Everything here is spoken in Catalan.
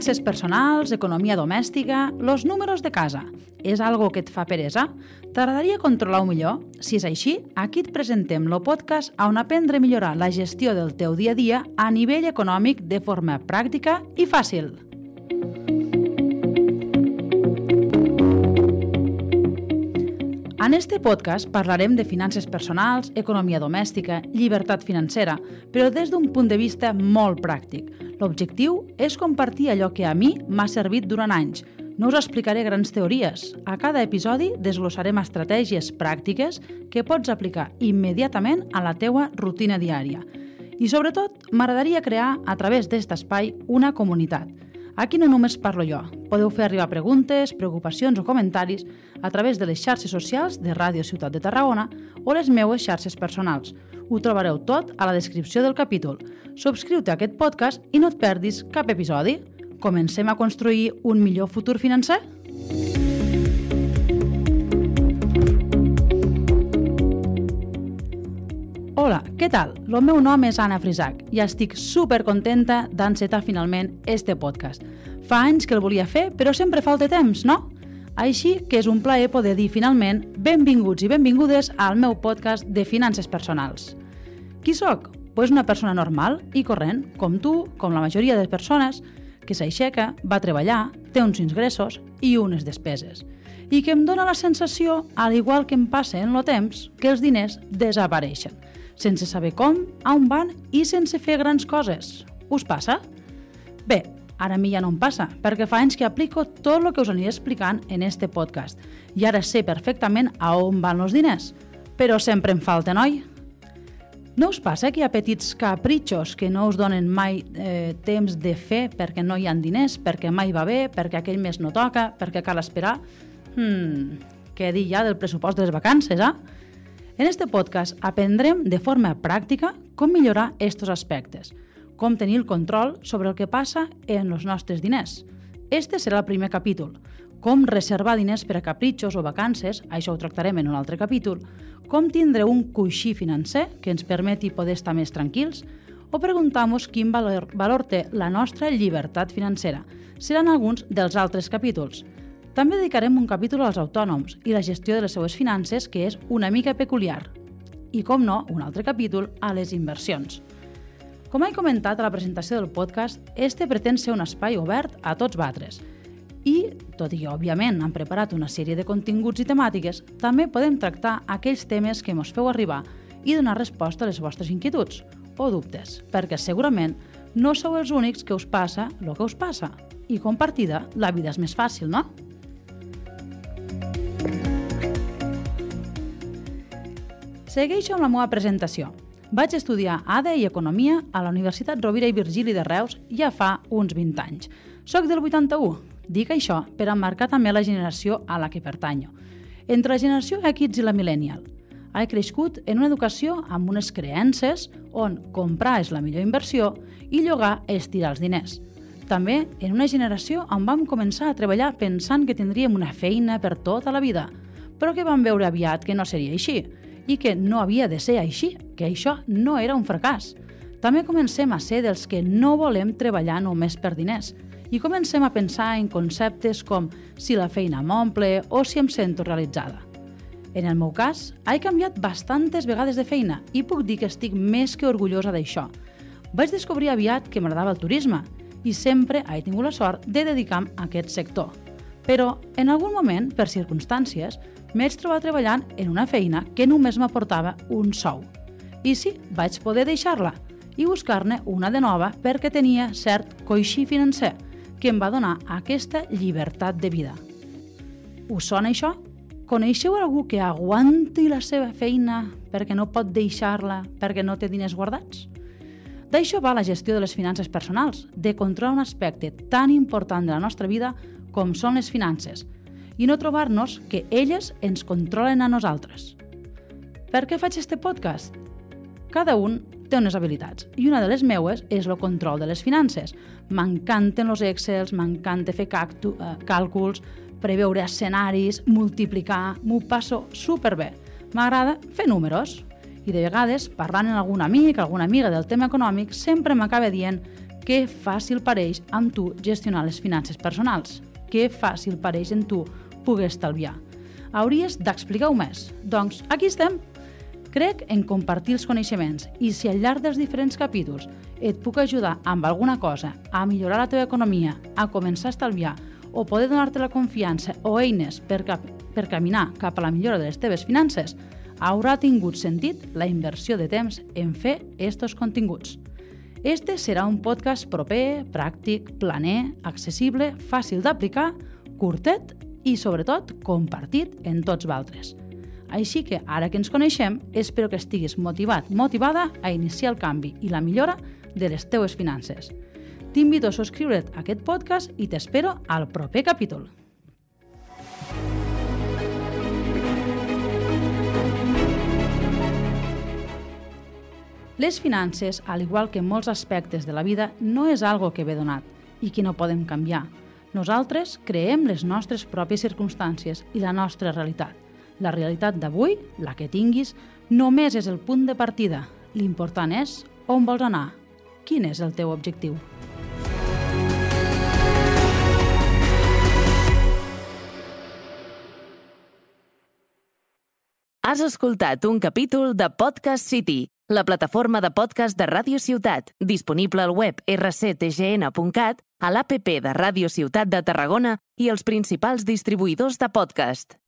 Finances personals, economia domèstica, los números de casa. És algo que et fa peresa? T'agradaria controlar-ho millor? Si és així, aquí et presentem el podcast on aprendre a millorar la gestió del teu dia a dia a nivell econòmic de forma pràctica i fàcil. En este podcast parlarem de finances personals, economia domèstica, llibertat financera, però des d'un punt de vista molt pràctic. L'objectiu és compartir allò que a mi m'ha servit durant anys. No us explicaré grans teories. A cada episodi desglossarem estratègies pràctiques que pots aplicar immediatament a la teua rutina diària. I sobretot, m'agradaria crear, a través d'aquest espai, una comunitat – Aquí no només parlo jo. Podeu fer arribar preguntes, preocupacions o comentaris a través de les xarxes socials de Ràdio Ciutat de Tarragona o les meues xarxes personals. Ho trobareu tot a la descripció del capítol. Subscriu-te a aquest podcast i no et perdis cap episodi. Comencem a construir un millor futur financer? Hola, què tal? El meu nom és Anna Frisac i estic super contenta d'encetar finalment este podcast. Fa anys que el volia fer, però sempre falta temps, no? Així que és un plaer poder dir finalment benvinguts i benvingudes al meu podcast de finances personals. Qui sóc? Pues una persona normal i corrent, com tu, com la majoria de persones, que s'aixeca, va treballar, té uns ingressos i unes despeses. I que em dóna la sensació, al igual que em passa en el temps, que els diners desapareixen sense saber com, a on van i sense fer grans coses. Us passa? Bé, ara a mi ja no em passa, perquè fa anys que aplico tot el que us aniré explicant en este podcast i ara sé perfectament a on van els diners. Però sempre em falta, oi? No us passa que hi ha petits capritxos que no us donen mai eh, temps de fer perquè no hi han diners, perquè mai va bé, perquè aquell mes no toca, perquè cal esperar? Hmm, què dir ja del pressupost de les vacances, eh? En este podcast aprendrem de forma pràctica com millorar estos aspectes, com tenir el control sobre el que passa en els nostres diners. Este serà el primer capítol, com reservar diners per a capritxos o vacances, això ho tractarem en un altre capítol, com tindre un coixí financer que ens permeti poder estar més tranquils, o preguntar-nos quin valor, valor té la nostra llibertat financera. Seran alguns dels altres capítols. També dedicarem un capítol als autònoms i la gestió de les seues finances, que és una mica peculiar. I, com no, un altre capítol a les inversions. Com he comentat a la presentació del podcast, este pretén ser un espai obert a tots batres. I, tot i que, òbviament, han preparat una sèrie de continguts i temàtiques, també podem tractar aquells temes que ens feu arribar i donar resposta a les vostres inquietuds o dubtes, perquè segurament no sou els únics que us passa el que us passa. I compartida, la vida és més fàcil, no? Segueixo amb la meva presentació. Vaig estudiar ADE i Economia a la Universitat Rovira i Virgili de Reus ja fa uns 20 anys. Soc del 81. Dic això per emmarcar també la generació a la que pertanyo. Entre la generació X i la millennial. He crescut en una educació amb unes creences on comprar és la millor inversió i llogar és tirar els diners. També en una generació on vam començar a treballar pensant que tindríem una feina per tota la vida, però que vam veure aviat que no seria així i que no havia de ser així, que això no era un fracàs. També comencem a ser dels que no volem treballar només per diners i comencem a pensar en conceptes com si la feina m'omple o si em sento realitzada. En el meu cas, he canviat bastantes vegades de feina i puc dir que estic més que orgullosa d'això. Vaig descobrir aviat que m'agradava el turisme i sempre he tingut la sort de dedicar-me a aquest sector. Però, en algun moment, per circumstàncies, m'he trobat treballant en una feina que només m'aportava un sou. I sí, vaig poder deixar-la i buscar-ne una de nova perquè tenia cert coixí financer que em va donar aquesta llibertat de vida. Us sona això? Coneixeu algú que aguanti la seva feina perquè no pot deixar-la perquè no té diners guardats? D'això va la gestió de les finances personals, de controlar un aspecte tan important de la nostra vida com són les finances – i no trobar-nos que elles ens controlen a nosaltres. Per què faig este podcast? Cada un té unes habilitats i una de les meues és el control de les finances. M'encanten els excels, m'encanta fer cactu, eh, càlculs, preveure escenaris, multiplicar, m'ho passo superbé. M'agrada fer números i de vegades, parlant amb algun amic, alguna amiga del tema econòmic, sempre m'acaba dient que fàcil pareix amb tu gestionar les finances personals, que fàcil pareix en tu poder estalviar. Hauries d'explicar-ho més. Doncs aquí estem. Crec en compartir els coneixements i si al llarg dels diferents capítols et puc ajudar amb alguna cosa a millorar la teva economia, a començar a estalviar o poder donar-te la confiança o eines per, cap, per caminar cap a la millora de les teves finances, haurà tingut sentit la inversió de temps en fer estos continguts. Este serà un podcast proper, pràctic, planer, accessible, fàcil d'aplicar, curtet i, sobretot, compartit en tots valtres. Així que, ara que ens coneixem, espero que estiguis motivat, motivada a iniciar el canvi i la millora de les teues finances. T'invito a subscriure't a aquest podcast i t'espero al proper capítol. Les finances, al igual que molts aspectes de la vida, no és algo que ve donat i que no podem canviar. Nosaltres creem les nostres pròpies circumstàncies i la nostra realitat. La realitat d'avui, la que tinguis, només és el punt de partida. L'important és on vols anar. Quin és el teu objectiu? Has escoltat un capítol de Podcast City, la plataforma de podcast de Ràdio Ciutat, disponible al web rctgn.cat, a l'APP de Ràdio Ciutat de Tarragona i els principals distribuïdors de podcast.